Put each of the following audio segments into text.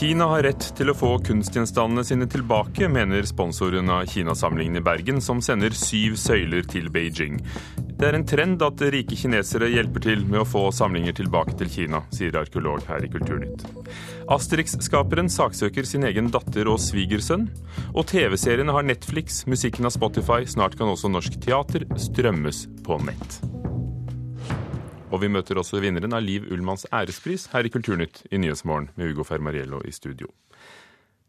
Kina har rett til å få kunstgjenstandene sine tilbake, mener sponsoren av Kinasamlingen i Bergen, som sender syv søyler til Beijing. Det er en trend at rike kinesere hjelper til med å få samlinger tilbake til Kina, sier arkeolog her i Kulturnytt. Asterix-skaperen saksøker sin egen datter og svigersønn. Og TV-seriene har Netflix, musikken av Spotify, snart kan også norsk teater strømmes på nett. Og vi møter også vinneren av Liv Ullmanns ærespris her i Kulturnytt i Nyhetsmorgen med Ugo Fermariello i studio.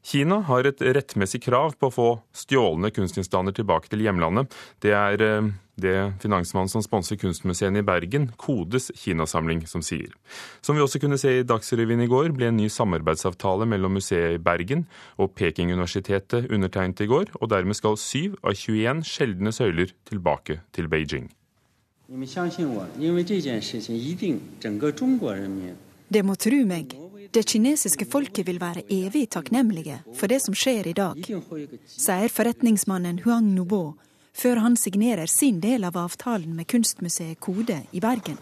Kina har et rettmessig krav på å få stjålne kunstgjenstander tilbake til hjemlandet. Det er eh, det finansmannen som sponser kunstmuseene i Bergen, Kodes kinasamling, som sier. Som vi også kunne se i Dagsrevyen i går, ble en ny samarbeidsavtale mellom museet i Bergen og Peking-universitetet undertegnet i går, og dermed skal syv av 21 sjeldne søyler tilbake til Beijing. Det må tro meg. Det kinesiske folket vil være evig takknemlige for det som skjer i dag, sier forretningsmannen Huang Nubo før han signerer sin del av avtalen med kunstmuseet Kode i Bergen.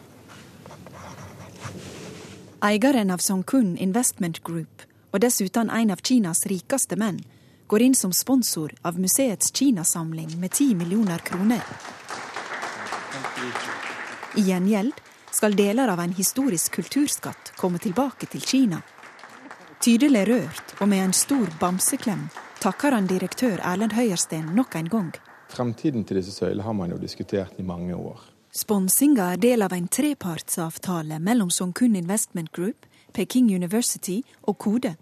Eieren av Songkun Investment Group, og dessuten en av Kinas rikeste menn, går inn som sponsor av museets kinasamling med ti millioner kroner. I gjengjeld skal deler av en historisk kulturskatt komme tilbake til Kina. Tydelig rørt og med en stor bamseklem takker han direktør Erlend Høyersten nok en gang. Fremtiden til disse søylene har man jo diskutert i mange år. Sponsinga er del av en trepartsavtale mellom Songkun Investment Group, Peking University og Kode.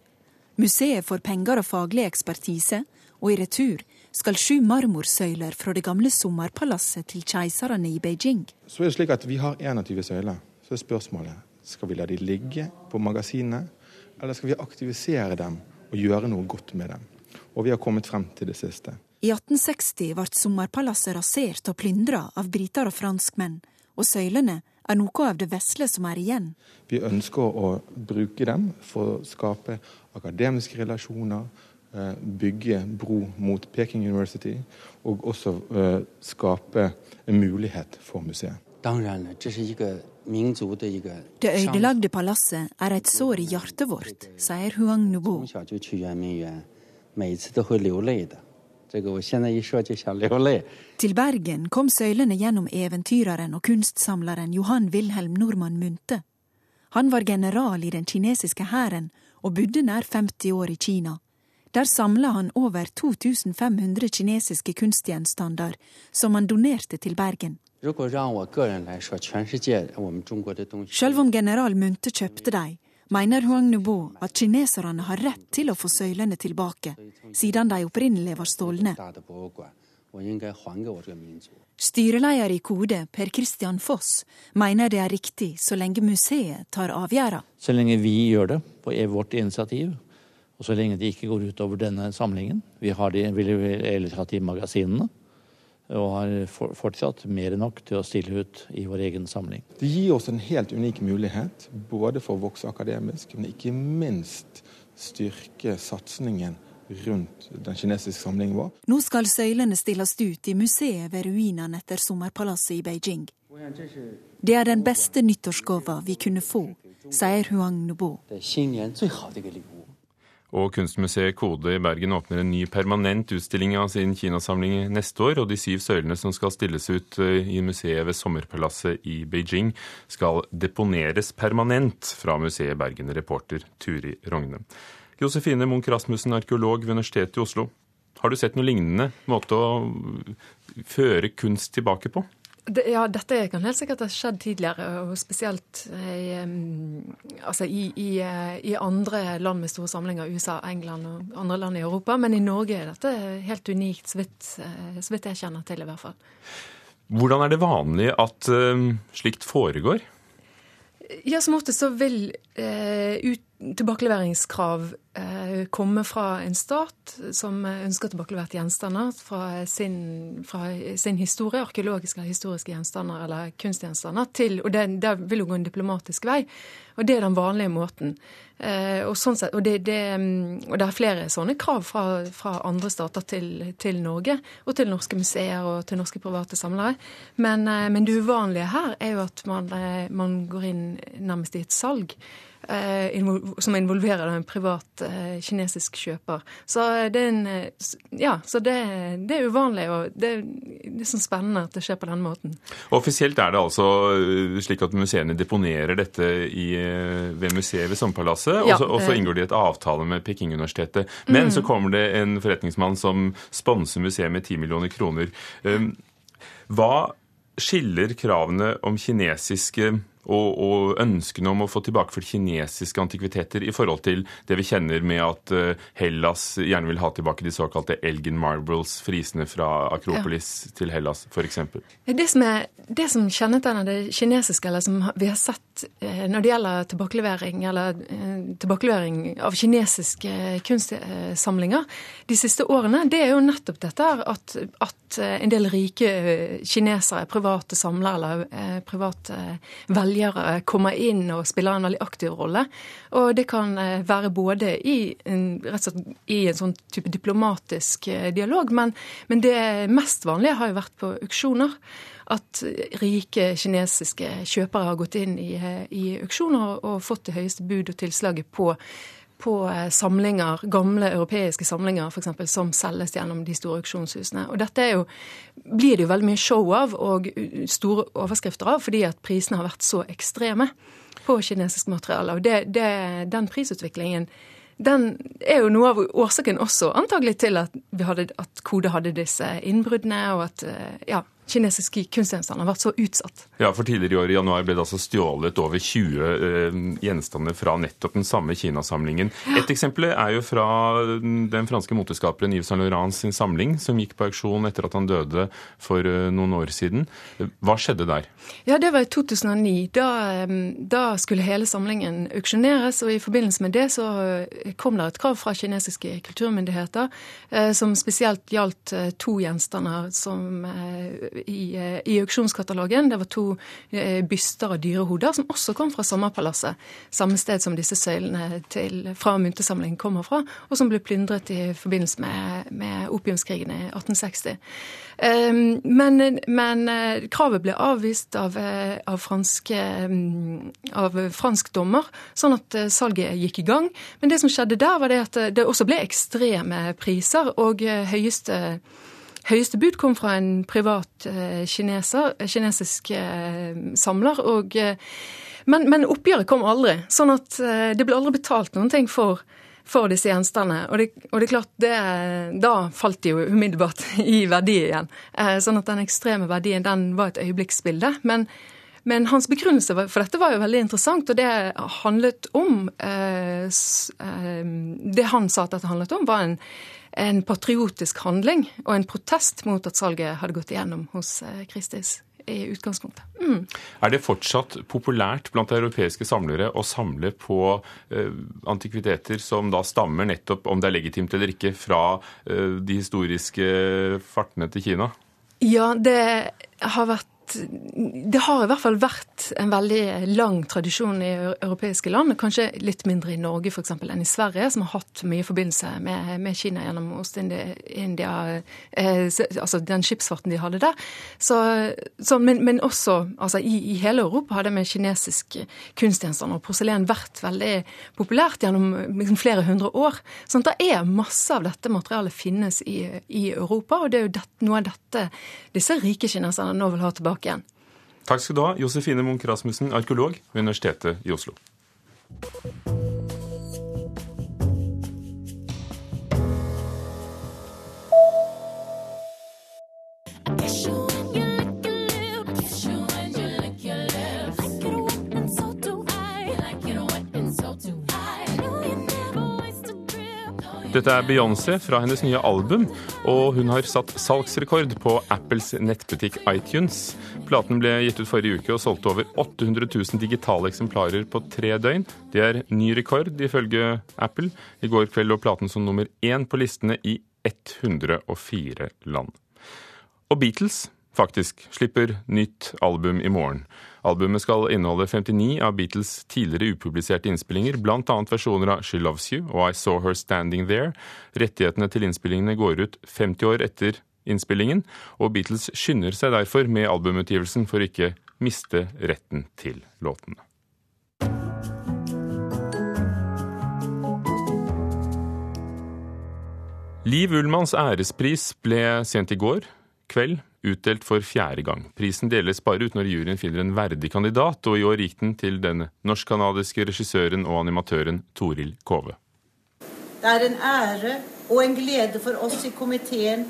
Museet får penger og faglig ekspertise, og i retur skal sju marmorsøyler fra det gamle sommerpalasset til keiserne i Beijing. Så er det slik at Vi har 21 søyler. Så er spørsmålet skal vi la de ligge på magasinet, eller skal vi aktivisere dem og gjøre noe godt med dem. Og vi har kommet frem til det siste. I 1860 ble sommerpalasset rasert og plyndra av briter og franskmenn, og søylene er noe av det vesle som er igjen. Vi ønsker å bruke dem for å skape akademiske relasjoner, bygge bro mot Peking University, og også eh, skape en mulighet for museet. Det ødelagte palasset er et sår i hjertet vårt, sier Huang Nubo. Til Bergen kom søylene gjennom eventyreren og kunstsamleren Johan Wilhelm Normann Munthe. Han var general i den kinesiske hæren og bodde nær 50 år i Kina. Der samla han over 2500 kinesiske kunstgjenstander som han donerte til Bergen. Selv om general Munthe kjøpte dem, mener Huang Nubo at kineserne har rett til å få søylene tilbake, siden de opprinnelig var stjålne. Styreleder i Kode, Per Christian Foss, mener det er riktig så lenge museet tar avgjørelsen. Så lenge vi gjør det på vårt initiativ, og så lenge de ikke går utover denne samlingen Vi har de, vi ellers hatt i magasinene. Og har fortsatt mer enn nok til å stille ut i vår egen samling. Det gir oss en helt unik mulighet, både for å vokse akademisk, men ikke minst styrke satsingen rundt den kinesiske samlingen vår. Nå skal søylene stilles ut i museet ved ruinene etter sommerpalasset i Beijing. Det er den beste nyttårsgava vi kunne få, sier Huang Nubo. Og Kunstmuseet Kode i Bergen åpner en ny permanent utstilling av sin kinasamling neste år. Og de syv søylene som skal stilles ut eh, i museet ved Sommerpalasset i Beijing, skal deponeres permanent fra museet Bergen, reporter Turi Rogne. Josefine Munch Rasmussen, arkeolog ved Universitetet i Oslo. Har du sett noe lignende måte å føre kunst tilbake på? Det, ja, dette kan helt sikkert ha skjedd tidligere, og spesielt i, altså i, i, i, andre land med store samlinger, USA, England og andre land i Europa. Men i Norge er dette helt unikt, så vidt, eh, så vidt jeg kjenner til i hvert fall. Hvordan er det vanlig at slikt foregår? Ja, Som ofte så vil uh, ut, tilbakeleveringskrav eh, komme fra en stat som ønsker tilbakelevert gjenstander fra sin, fra sin historie, arkeologiske historiske gjenstander eller kunstgjenstander, til Og det, det, vil jo gå en diplomatisk vei. Og det er den vanlige måten. Eh, og, sånn sett, og, det, det, og, det, er flere sånne krav fra, fra andre stater til, til, Norge, og til norske museer og til norske private samlere. Men, eh, men det uvanlige her er jo at man, eh, man går inn nærmest i et salg. Eh, som involverer en privat eh, kinesisk kjøper. Så det er, en, eh, ja, så det, det er uvanlig, og det, er sånn spennende at det skjer på den måten. Offisielt er det altså slik at museene deponerer dette i, ved museet ved Sommerpalasset, ja, og så inngår de et avtale med Peking-universitetet. Men mm. så kommer det en forretningsmann som sponser museet med 10 millioner kroner. Um, hva skiller kravene om kinesiske og, og, ønskene om å få tilbakeført kinesiske antikviteter i forhold til det vi kjenner med at eh, Hellas gjerne vil ha tilbake de såkalte Elgin Marbles, frisene fra Akropolis ja. til Hellas f.eks.? Det som, er, det som kjennetegner det kinesiske, eller som vi har sett eh, når det gjelder tilbakelevering, eller eh, tilbakelevering av kinesiske kunstsamlinger de siste årene, det er jo nettopp dette at, at en del rike kinesere, private samlere eller private velgere, kommer inn og spiller en veldig aktiv rolle. Og det kan eh, være både i en, slett, i en sånn type diplomatisk eh, dialog, men, men, det mest vanlige har jo vært på auksjoner. At rike kinesiske kjøpere har gått inn i, eh, i auksjoner og fått det høyeste bud og tilslaget på på samlinger, gamle europeiske samlinger for eksempel, som selges gjennom de store auksjonshusene. Og dette jo, blir det jo veldig mye show av og store overskrifter av, fordi at prisene har vært så ekstreme på kinesisk materiale. Og det, det, den prisutviklingen den er jo noe av årsaken også antagelig til at, hadde, at Kode hadde disse innbruddene, og at ja, kinesiske kunstgjenstander har vært så utsatt. Ja, for Tidligere i år i januar ble det altså stjålet over 20 eh, gjenstander fra nettopp den samme Kinasamlingen. Ja. Et eksempel er jo fra den franske moteskaperen Yves Saint Laurent sin samling, som gikk på auksjon etter at han døde for eh, noen år siden. Hva skjedde der? Ja, Det var i 2009. Da, da skulle hele samlingen auksjoneres, og i forbindelse med det så eh, kom det et krav fra kinesiske kulturmyndigheter som spesielt gjaldt to gjenstander som i, eh, i auksjonskatalogen. Det var to eh, byster av dyrehoder som også kom fra Sommerpalasset, samme sted som disse søylene til, fra myntesamlingen kommer fra, og som ble plyndret i forbindelse med, med opiumskrigen i 1860. Ehm, men, men, eh, kravet ble avvist av, av, franske, mm, av fransk dommer, sånn at salget gikk i gang. Men det som skjedde der, var det at det også ble ekstreme priser, og høyeste Høyeste bud kom fra en privat eh, kineser, kinesisk eh, samler. Og, eh, men, men, oppgjøret kom aldri. Sånn at det ble aldri betalt noen ting for, for disse gjenstandene. Og det, og det er klart, det, da falt de jo umiddelbart i verdi igjen. Sånn at den ekstreme verdien, den var et øyeblikksbilde. Men, men hans begrunnelse for dette var jo veldig interessant, og det handlet om Det han sa at dette handlet om, var en en patriotisk handling og en protest mot at salget hadde gått igjennom hos Kristis eh, i utgangspunktet. Mm. Er det fortsatt populært blant europeiske samlere å samle på eh, antikviteter som da stammer nettopp, om det er legitimt eller ikke, fra eh, de historiske fartene til Kina? Ja, det har vært det har i hvert fall vært en veldig lang tradisjon i europeiske land, kanskje litt mindre i Norge eksempel, enn i Sverige, som har hatt mye forbindelse med, med Kina gjennom Ost-India, eh, altså den skipsfarten de hadde der. Så, så, men, men, også altså, i, i, hele Europa har det med kinesisk kunstgjenstander og porselen vært veldig populært gjennom liksom, flere hundre år. Sånn det er masse av dette materialet finnes i, i Europa, og det er jo det, noe av dette disse rike kineserne nå vil ha tilbake tilbake igjen. Takk skal du ha, Josefine Munch Rasmussen, arkeolog ved Universitetet i Oslo. Dette er Beyoncé fra hennes nye album, og hun har satt salgsrekord på Apples nettbutikk iTunes. Platen ble gitt ut forrige uke og solgte over 800 000 digitale eksemplarer på tre døgn. Det er ny rekord, ifølge Apple. I går kveld lå platen som nummer én på listene i 104 land. Og Beatles faktisk slipper nytt album i morgen. Albumet skal inneholde 59 av Beatles tidligere upubliserte innspillinger, bl.a. versjoner av She Loves You og I Saw Her Standing There. Rettighetene til innspillingene går ut 50 år etter innspillingen, og Beatles skynder seg derfor med albumutgivelsen for ikke miste retten til låtene. Liv Ullmanns ærespris ble sent i går kveld utdelt for fjerde gang. Prisen deles bare ut når juryen finner en verdig kandidat, og i år gikk den til den norsk-canadiske regissøren og animatøren Toril Kove. Det er en ære og en glede for oss i komiteen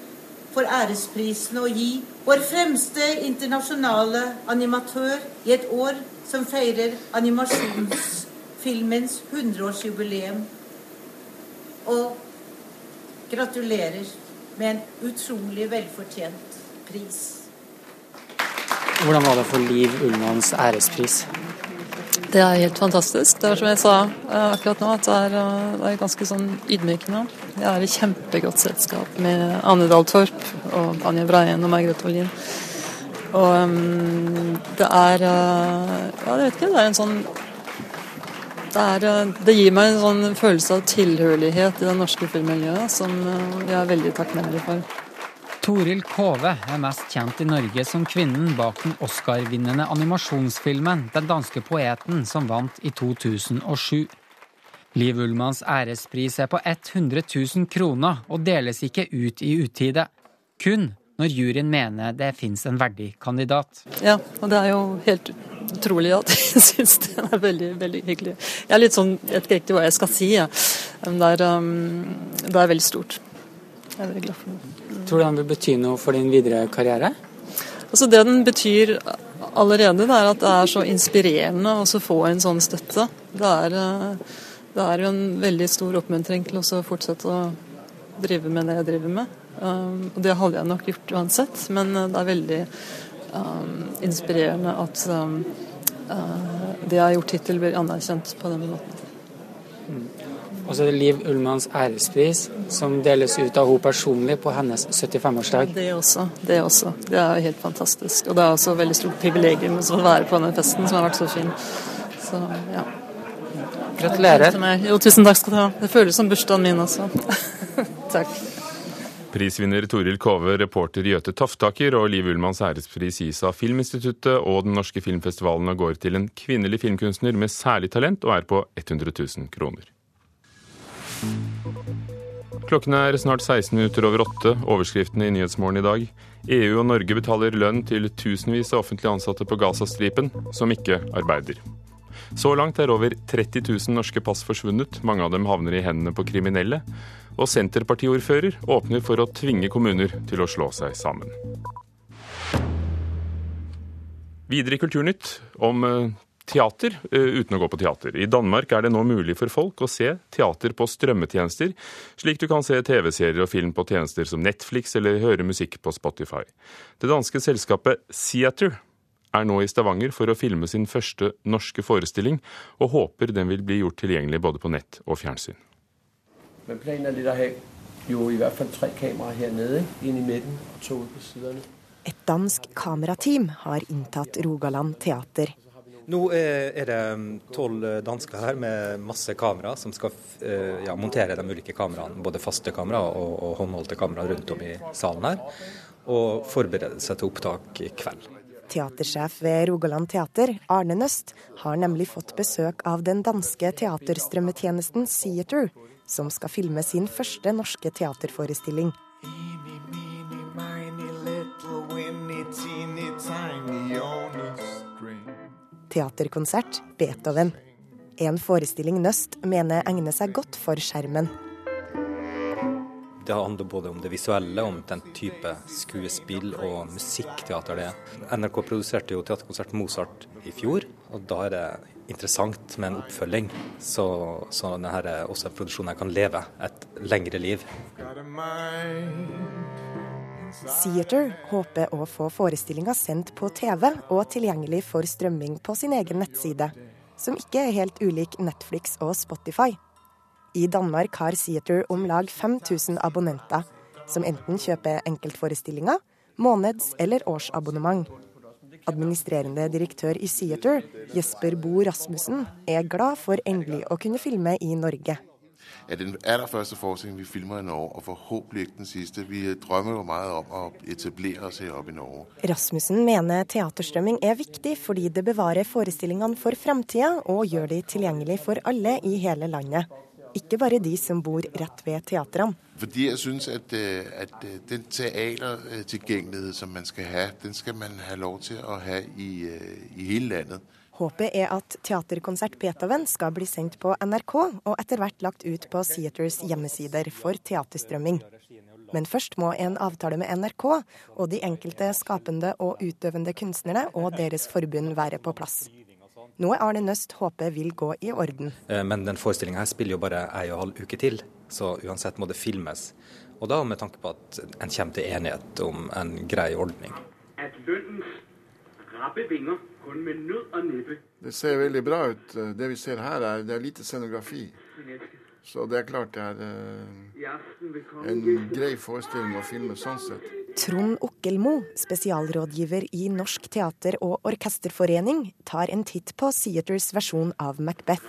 for æresprisen å gi vår fremste internasjonale animatør i et år som feirer animasjonsfilmens 100-årsjubileum. Og gratulerer med en utrolig velfortjent pris. Hvordan var det for Liv Ullmanns ærespris? Det er helt fantastisk. Det er som jeg sa eh, akkurat nå, at det er, eh, det er ganske sånn ydmykende. Jeg er i kjempegodt selskap med Anne Dahl Torp og Anja Breien og Margrethe Olin. Og um, det er uh, Ja, jeg vet ikke. Det er en sånn det, er, det, gir meg en sånn følelse av tilhørighet i det norske filmmiljøet som jeg er veldig takknemlig for. Toril Kove er mest kjent i Norge som kvinnen bak den Oscar-vinnende animasjonsfilmen 'Den danske poeten', som vant i 2007. Liv Ullmanns ærespris er på 100 000 kroner og deles ikke ut i utide. Kun når juryen mener det fins en verdig kandidat. Ja, og det er jo helt utrolig at jeg syns det er veldig, veldig hyggelig. Jeg er litt sånn, jeg vet ikke hva jeg skal si, ja. men det um, det er veldig stort. Jeg er veldig glad for det. Tror du den vil bety noe for din videre karriere? Altså Det den betyr allerede, det er at det er så inspirerende å få en sånn støtte. Det er, eh, det er jo en veldig stor oppmuntring til å fortsette å drive med det jeg driver med. Um, og det hadde jeg nok gjort uansett, men eh, det er veldig um, inspirerende at um, uh, det jeg har gjort hittil, blir anerkjent på den måten. Mm. Og så er det Liv Ullmanns ærespris, som deles ut av henne personlig på hennes 75-årsdag. Det også. Det også. Det er helt fantastisk. Og det er også et veldig stort privilegium å være på denne festen som har vært så fin. Så ja. Gratulerer. Jo, tusen takk skal du ha. Det føles som bursdagen min også. takk. Prisvinner Toril Kove, reporter Jøte Toftaker og Liv Ullmanns ærespris gis av Filminstituttet og Den norske filmfestivalen og går til en kvinnelig filmkunstner med særlig talent og er på 100 000 kroner. Klokken er snart 16 minutter over åtte. Overskriftene i Nyhetsmorgen i dag. EU og Norge betaler lønn til tusenvis av offentlig ansatte på Gazastripen som ikke arbeider. Så langt er over 30 000 norske pass forsvunnet. Mange av dem havner i hendene på kriminelle. Og Senterpartiordfører åpner for å tvinge kommuner til å slå seg sammen. Videre i Kulturnytt om eh, teater eh, uten å gå på teater. I Danmark er det nå mulig for folk å se teater på strømmetjenester, slik du kan se TV-serier og film på tjenester som Netflix eller høre musikk på Spotify. Det danske selskapet Theater er nå i Stavanger for å filme sin første norske forestilling, og håper den vil bli gjort tilgjengelig både på nett og fjernsyn. Men planen er litt å ha jo i hvert fall tre kameraer her nede, inn i midten og to på sidene. Et dansk kamerateam har inntatt Rogaland teater. Nå er det um, tolv eh, dansker her med masse kamera som skal eh, ja, montere de ulike kameraene. Både faste kamera og, og håndholdte kamera rundt om i salen her. Og forberede seg til opptak i kveld. Teatersjef ved Rogaland teater, Arne Nøst, har nemlig fått besøk av den danske teaterstrømmetjenesten Theater, som skal filme sin første norske teaterforestilling. Eeny, meeny, miny, little, winny, teeny, tiny, teaterkonsert Beethoven. En forestilling Nøst mener egner seg godt for skjermen. Det handler både om det visuelle, om den type skuespill og musikkteater det er. NRK produserte jo teaterkonsert Mozart i fjor, og da er det interessant med en oppfølging. Så, så denne også produksjonen kan leve et lengre liv. Theater håper å få forestillinga sendt på TV og tilgjengelig for strømming på sin egen nettside, som ikke er helt ulik Netflix og Spotify. I Danmark har Theater om lag 5000 abonnenter, som enten kjøper enkeltforestillinger, måneds- eller årsabonnement. Administrerende direktør i Theater, Jesper Bo Rasmussen, er glad for endelig å kunne filme i Norge er den aller første forestilling vi filmer i Norge, og forhåpentlig ikke den siste. Vi drømmer jo mye om å etablere oss her oppe i Norge. Rasmussen mener teaterstrømming er viktig fordi det bevarer forestillingene for fremtida og gjør de tilgjengelig for alle i hele landet. ikke bare de som bor rett ved teatrene. Fordi jeg syns at, øh, at, øh, den teatertilgjengelighet som man skal ha, den skal man ha lov til å ha i, øh, i hele landet. Håpet er at teaterkonsert Beethoven skal bli sendt på NRK, og etter hvert lagt ut på Theaters hjemmesider for teaterstrømming. Men først må en avtale med NRK og de enkelte skapende og utøvende kunstnerne og deres forbund være på plass. Noe Arne Nøst håper vil gå i orden. Eh, men den forestillinga her spiller jo bare ei og en halv uke til, så uansett må det filmes. Og da med tanke på at en kommer til enighet om en grei ordning. At lønnens rappe vinger kun med nød og neppe. Det ser veldig bra ut. Det vi ser her, er, det er lite scenografi. Så det er klart det er uh, en grei forestilling å filme sånn sett. Trond Okkelmo, spesialrådgiver i Norsk teater- og orkesterforening, tar en titt på Theaters versjon av Macbeth.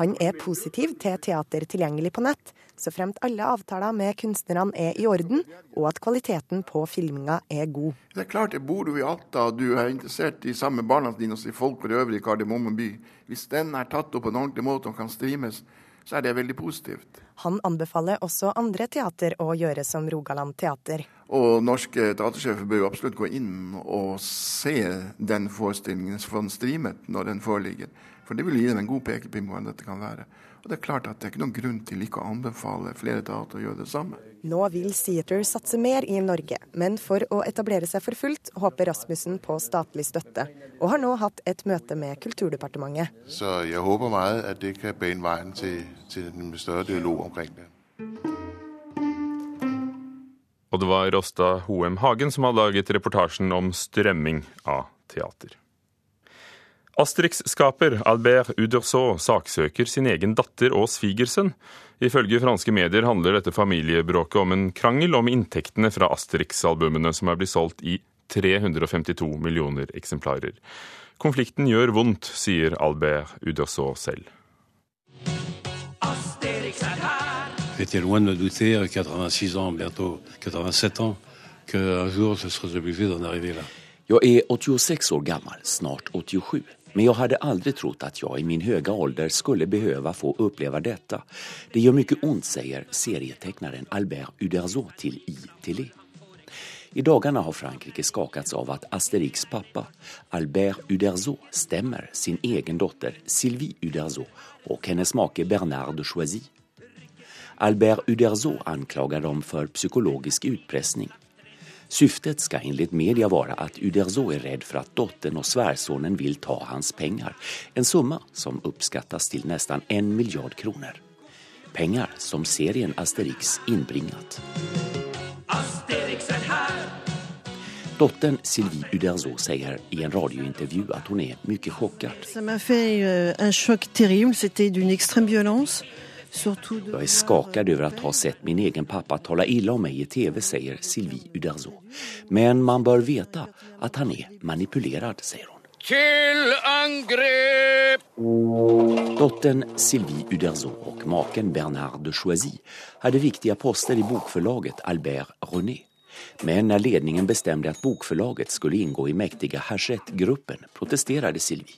Han er positiv til teater tilgjengelig på nett, så fremt alle avtaler med kunstnerne er i orden, og at kvaliteten på filminga er god. Det er klart, Bor du i Alta og du er interessert i sammen med barna dine og folk for øvrig i Kardemomme by, hvis den er tatt opp på en ordentlig måte og kan streames, så er det veldig positivt. Han anbefaler også andre teater å gjøre som Rogaland Teater. Og norske teatersjefer bør jo absolutt gå inn og se den forestillingen som streamet når den foreligger. For det vil gi dem en god pekepinn på hvordan dette kan være. Og det er klart at det er ikke noen grunn til ikke å anbefale flere teater å gjøre det samme. Nå vil Theater satse mer i Norge, men for å etablere seg for fullt håper Rasmussen på statlig støtte, og har nå hatt et møte med Kulturdepartementet. Så jeg håper mye at det kan bane veien til, til en større dialog omkring det. Og det var Rosta Hoem Hagen som har laget reportasjen om strømming av teater. Asterix-skaper Albert Uderso saksøker sin egen datter og svigersønn. Ifølge franske medier handler dette familiebråket om en krangel om inntektene fra Asterix-albumene, som er blitt solgt i 352 millioner eksemplarer. Konflikten gjør vondt, sier Albert Uderso selv. J'étais loin de me douter, 86 ans, bientôt 87 ans, qu'un jour ce serait obligé d'en arriver là. Jag är 86 år gammel, snart 87. Men jag hade aldrig trott att jag i min höga ålder skulle behöva få uppleva detta. Det gör mycket ont, säger serietecknaren Albert Uderzo till ITV. I dagarna har Frankrike skakats av att Asterix pappa, Albert Uderzo, stämmer sin egen dotter Sylvie Uderzo och hennes make Bernard Choisy. Albert Uderzo anklagar dem för psykologisk utpressning Syftet ska enligt media vara att Uderzo är rädd för att dottern och svärsonen vill ta hans pengar. En summa som uppskattas till nästan en miljard kronor. Pengar som serien Asterix inbringat. Asterix är här! Dottern Sylvie Uderzo säger i en radiointervju att hon är mycket chockad. Ça m'a fait euh, un choc terrible, c'était d'une extrême violence. Jag är skakad över att ha sett min egen pappa tala illa om mig i tv, säger Sylvie Uderzo. Men man bör veta att han är manipulerad, säger hon. Till angrepp! Dottern Sylvie Uderzo och maken Bernard de Choisy hade viktiga poster i bokförlaget Albert René. Men när ledningen bestämde att bokförlaget skulle ingå i mäktiga Hachette-gruppen protesterade Sylvie.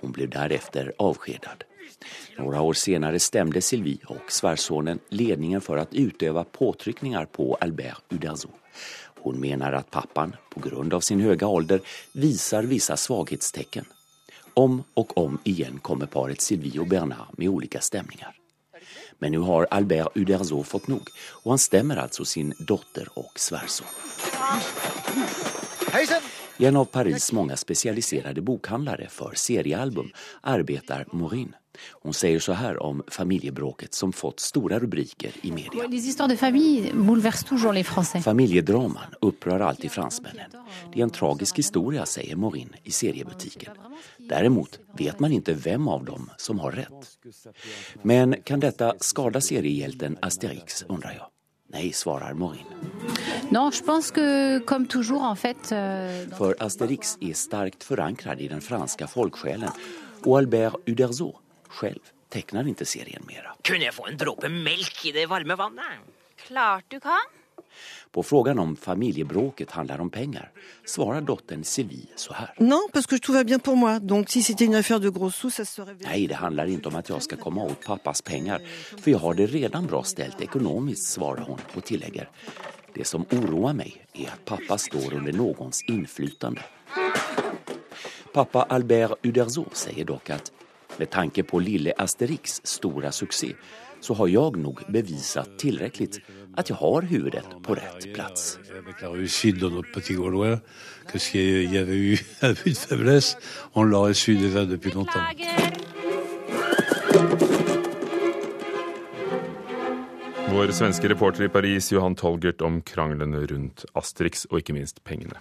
Hon blev därefter avskedad. Några år senare stämde Sylvie och svärsonen ledningen för att utöva påtryckningar på Albert Uderzo. Hon menar att pappan, på grund av sin höga ålder, visar vissa svaghetstecken. Om och om igen kommer paret Sylvie och Bernard med olika stämningar. Men nu har Albert Uderzo fått nog och han stämmer alltså sin dotter och svärson. I en av Paris många specialiserade bokhandlare för seriealbum arbetar Morin. Hon säger så här om familjebråket som fått stora rubriker i media. Familjedraman upprör alltid fransmännen. Det är en tragisk historia, säger Morin i seriebutiken. Däremot vet man inte vem av dem som har rätt. Men kan detta skada seriehjälten Asterix, undrar jag. Nej, svarar Morin. Non, je pense que, comme toujours, en fait. För Asterix är starkt förankrad i den franska folksjälen och Albert Uderzo själv tecknar inte serien mera. Kunde jag få en droppe melk i det varme vannet? Klart du kan. På frågan om familjebråket handlar om pengar svarar dottern Sylvie så här. Non, parce que tout va bien pour moi. Donc si c'était une affaire de gros sous, ça serait... Nej, det handlar inte om att jag ska komma åt pappas pengar, för jag har det redan bra ställt ekonomiskt, svarar hon och tillägger. Det som oroar mig är att pappa står under någons inflytande. Pappa Albert Uderzo säger dock att med tanke på lille Asterix stora succé så har jeg nok bevisat tillräckligt at jeg har huvudet på rett plats. Avec la réussite de notre petit Gaulois, que s'il y avait eu un but de faiblesse, on l'aurait su déjà depuis longtemps. Vår svenske reporter i Paris, Johan Tolgert, om kranglene rundt Asterix og ikke minst pengene.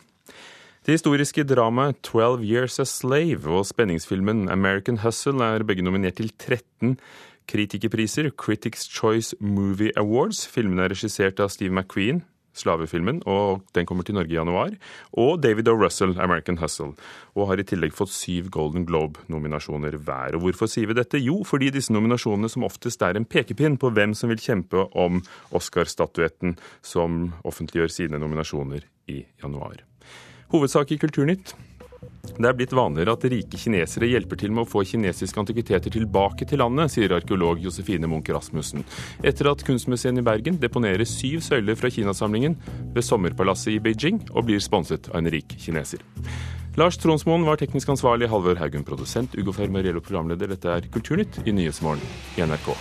Det historiske dramaet 'Twelve Years a Slave' og spenningsfilmen 'American Hustle' er begge nominert til 13 kritikerpriser, Critics Choice Movie Awards. Filmene er regissert av Steve McQueen, slavefilmen, og den kommer til Norge i januar. Og David O. Russell, American Hustle, og har i tillegg fått syv Golden Globe-nominasjoner hver. Og hvorfor sier vi dette? Jo, fordi disse nominasjonene som oftest er en pekepinn på hvem som vil kjempe om Oscar-statuetten, som offentliggjør sine nominasjoner i januar. Hovedsak i Kulturnytt. Det er blitt vanligere at rike kinesere hjelper til med å få kinesiske antikviteter tilbake til landet, sier arkeolog Josefine Munch Rasmussen, etter at Kunstmuseet i Bergen deponerer syv søyler fra Kinasamlingen ved Sommerpalasset i Beijing, og blir sponset av en rik kineser. Lars Tronsmoen var teknisk ansvarlig, Halvor Haugen produsent, Ugo Fermariello programleder. Dette er Kulturnytt i Nyhetsmorgen i NRK.